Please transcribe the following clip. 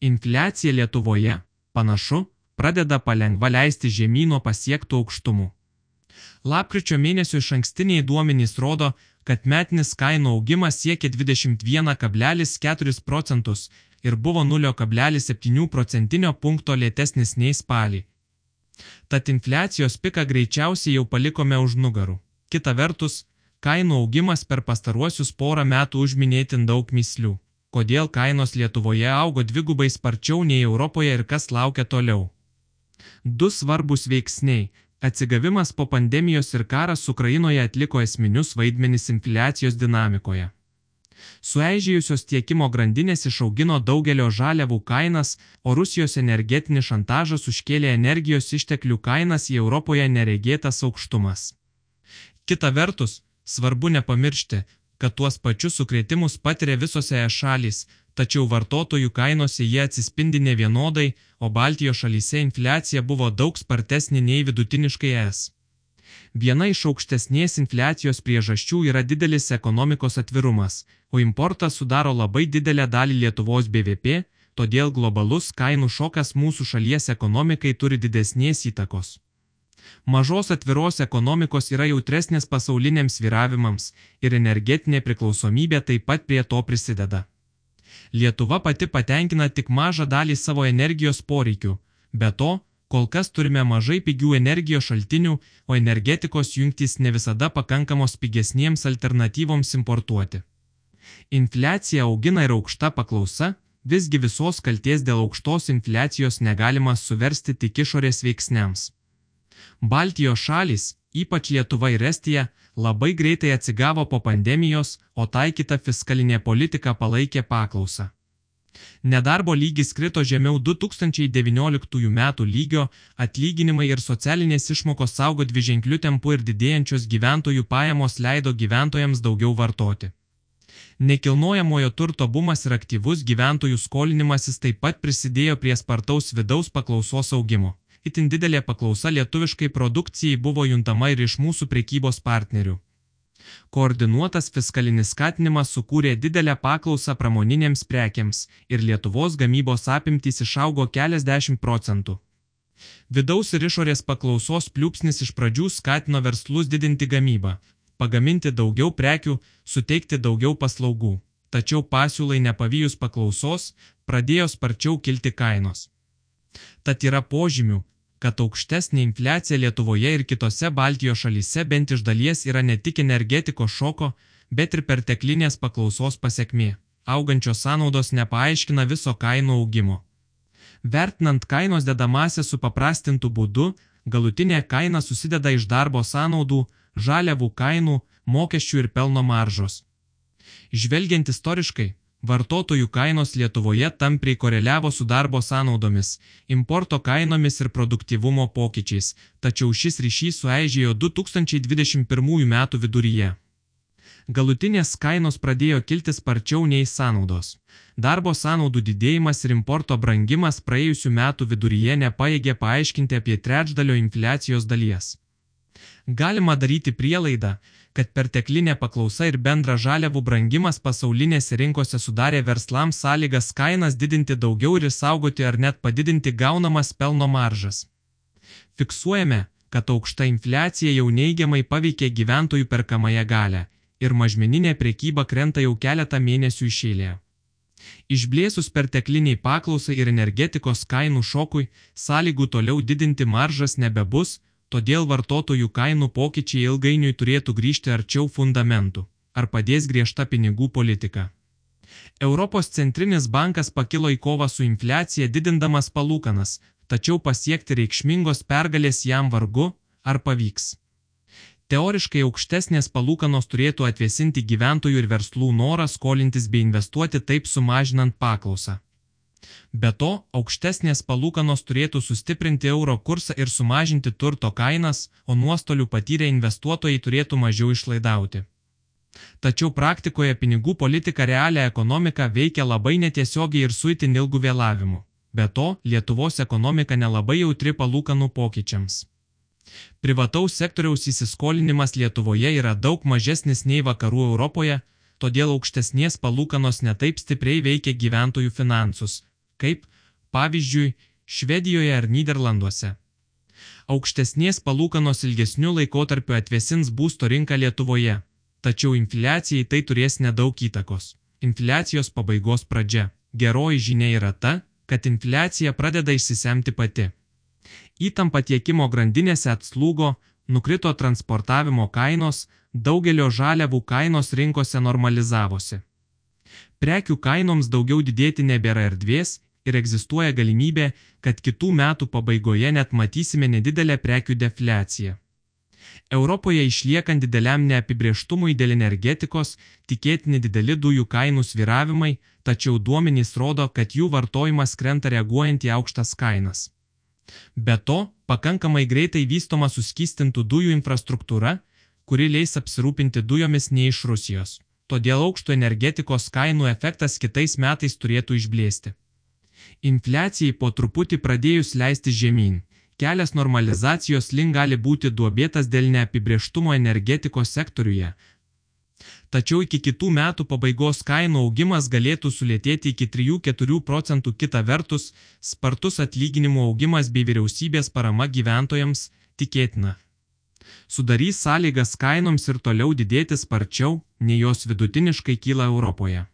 Infliacija Lietuvoje, panašu, pradeda palengva leisti žemynų pasiektų aukštumų. Lapkričio mėnesio iš ankstiniai duomenys rodo, kad metinis kainų augimas siekia 21,4 procentus ir buvo 0,7 procentinio punkto lėtesnis nei spalį. Tad infliacijos piką greičiausiai jau palikome už nugarų. Kita vertus, kainų augimas per pastaruosius porą metų užminėtin daug mislių. Kodėl kainos Lietuvoje augo dvigubai sparčiau nei Europoje ir kas laukia toliau? Du svarbus veiksniai Atsigavimas po pandemijos ir karas Ukrainoje atliko esminius vaidmenis infliacijos dinamikoje. Sueižėjusios tiekimo grandinės išaugino daugelio žaliavų kainas, o Rusijos energetinis šantažas užkėlė energijos išteklių kainas į Europoje neregėtas aukštumas. Kita vertus, svarbu nepamiršti, kad tuos pačius sukrėtimus patiria visose e šalys, tačiau vartotojų kainose jie atsispindi ne vienodai, o Baltijos šalyse infliacija buvo daug spartesnė nei vidutiniškai es. Viena iš aukštesnės infliacijos priežasčių yra didelis ekonomikos atvirumas, o importas sudaro labai didelę dalį Lietuvos BVP, todėl globalus kainų šokas mūsų šalies ekonomikai turi didesnės įtakos. Mažos atviros ekonomikos yra jautresnės pasauliniams viravimams ir energetinė priklausomybė taip pat prie to prisideda. Lietuva pati patenkina tik mažą dalį savo energijos poreikių. Be to, kol kas turime mažai pigių energijos šaltinių, o energetikos jungtys ne visada pakankamos pigesniems alternatyvoms importuoti. Infliacija augina ir aukšta paklausa, visgi visos kalties dėl aukštos infliacijos negalima suversti tik išorės veiksniams. Baltijos šalis, ypač Lietuva ir Estija, labai greitai atsigavo po pandemijos, o taikyta fiskalinė politika palaikė paklausą. Nedarbo lygis krito žemiau 2019 metų lygio, atlyginimai ir socialinės išmokos saugo dviženklių tempų ir didėjančios gyventojų pajamos leido gyventojams daugiau vartoti. Nekilnojamojo turto bumas ir aktyvus gyventojų skolinimasis taip pat prisidėjo prie spartaus vidaus paklausos augimo itin didelė paklausa lietuviškai produkcijai buvo juntama ir iš mūsų prekybos partnerių. Koordinuotas fiskalinis skatinimas sukūrė didelę paklausą pramoninėms prekiams ir Lietuvos gamybos apimtys išaugo keliasdešimt procentų. Vidaus ir išorės paklausos pliūpsnis iš pradžių skatino verslus didinti gamybą, pagaminti daugiau prekių, suteikti daugiau paslaugų. Tačiau pasiūlai nepavyjus paklausos, pradėjo sparčiau kilti kainos. Tad yra požymių, kad aukštesnė infliacija Lietuvoje ir kitose Baltijos šalyse bent iš dalies yra ne tik energetikos šoko, bet ir perteklinės paklausos pasiekmė. Augančios sąnaudos nepaaiškina viso kainų augimo. Vertinant kainos dedamąsią su paprastintų būdu, galutinė kaina susideda iš darbo sąnaudų, žaliavų kainų, mokesčių ir pelno maržos. Žvelgiant istoriškai, Vartotojų kainos Lietuvoje tampriai koreliavo su darbo sąnaudomis, importo kainomis ir produktivumo pokyčiais, tačiau šis ryšys suaižėjo 2021 m. viduryje. Galutinės kainos pradėjo kilti sparčiau nei sąnaudos. Darbo sąnaudų didėjimas ir importo brangimas praėjusių metų viduryje nepaėgė paaiškinti apie trečdalio infliacijos dalies. Galima daryti prielaidą, kad perteklinė paklausa ir bendra žaliavų brangimas pasaulinėse rinkose sudarė verslams sąlygas kainas didinti daugiau ir saugoti ar net padidinti gaunamas pelno maržas. Fiksuojame, kad aukšta infliacija jau neigiamai paveikė gyventojų perkamąją galę ir mažmeninė priekyba krenta jau keletą mėnesių išėlė. Išblėsus pertekliniai paklausai ir energetikos kainų šokui, sąlygų toliau didinti maržas nebebus, Todėl vartotojų kainų pokyčiai ilgainiui turėtų grįžti arčiau fundamentų. Ar padės griežta pinigų politika? Europos centrinis bankas pakilo į kovą su infliacija didindamas palūkanas, tačiau pasiekti reikšmingos pergalės jam vargu, ar pavyks. Teoriškai aukštesnės palūkanos turėtų atvėsinti gyventojų ir verslų norą skolintis bei investuoti taip sumažinant paklausą. Be to, aukštesnės palūkanos turėtų sustiprinti euro kursą ir sumažinti turto kainas, o nuostolių patyrę investuotojai turėtų mažiau išlaidauti. Tačiau praktikoje pinigų politika realią ekonomiką veikia labai netiesiogiai ir su itin ilgu vėlavimu. Be to, Lietuvos ekonomika nelabai jautri palūkanų pokyčiams. Privataus sektoriaus įsiskolinimas Lietuvoje yra daug mažesnis nei vakarų Europoje, todėl aukštesnės palūkanos netaip stipriai veikia gyventojų finansus, kaip, pavyzdžiui, Švedijoje ar Niderlanduose. Aukštesnės palūkanos ilgesnių laikotarpių atvesins būsto rinką Lietuvoje, tačiau infliacijai tai turės nedaug įtakos. Infliacijos pabaigos pradžia. Geroji žinia yra ta, kad infliacija pradeda išsisemti pati. Įtampa tiekimo grandinėse atslūgo, nukrito transportavimo kainos, daugelio žaliavų kainos rinkose normalizavosi. Prekių kainoms daugiau didėti nebėra erdvės ir egzistuoja galimybė, kad kitų metų pabaigoje net matysime nedidelę prekių defliaciją. Europoje išliekant dideliam neapibrieštumui dėl energetikos, tikėtini dideli dujų kainų sviravimai, tačiau duomenys rodo, kad jų vartojimas krenta reaguojant į aukštas kainas. Be to, pakankamai greitai vystoma suskystintų dujų infrastruktūra, kuri leis apsirūpinti dujomis ne iš Rusijos. Todėl aukšto energetikos kainų efektas kitais metais turėtų išblėsti. Infliacijai po truputį pradėjus leisti žemyn, kelias normalizacijos link gali būti duobėtas dėl neapibrieštumo energetikos sektoriuje. Tačiau iki kitų metų pabaigos kainų augimas galėtų sulėtėti iki 3-4 procentų kita vertus, spartus atlyginimų augimas bei vyriausybės parama gyventojams tikėtina. Sudarys sąlygas kainoms ir toliau didėti sparčiau, nei jos vidutiniškai kyla Europoje.